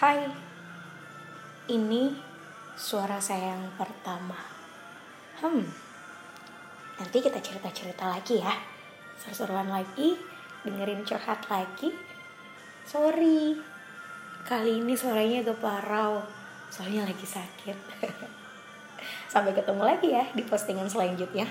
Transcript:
Hai, ini suara saya yang pertama. Hmm, nanti kita cerita-cerita lagi ya. Seru-seruan lagi, dengerin curhat lagi. Sorry, kali ini suaranya agak parau, soalnya lagi sakit. Sampai ketemu lagi ya di postingan selanjutnya.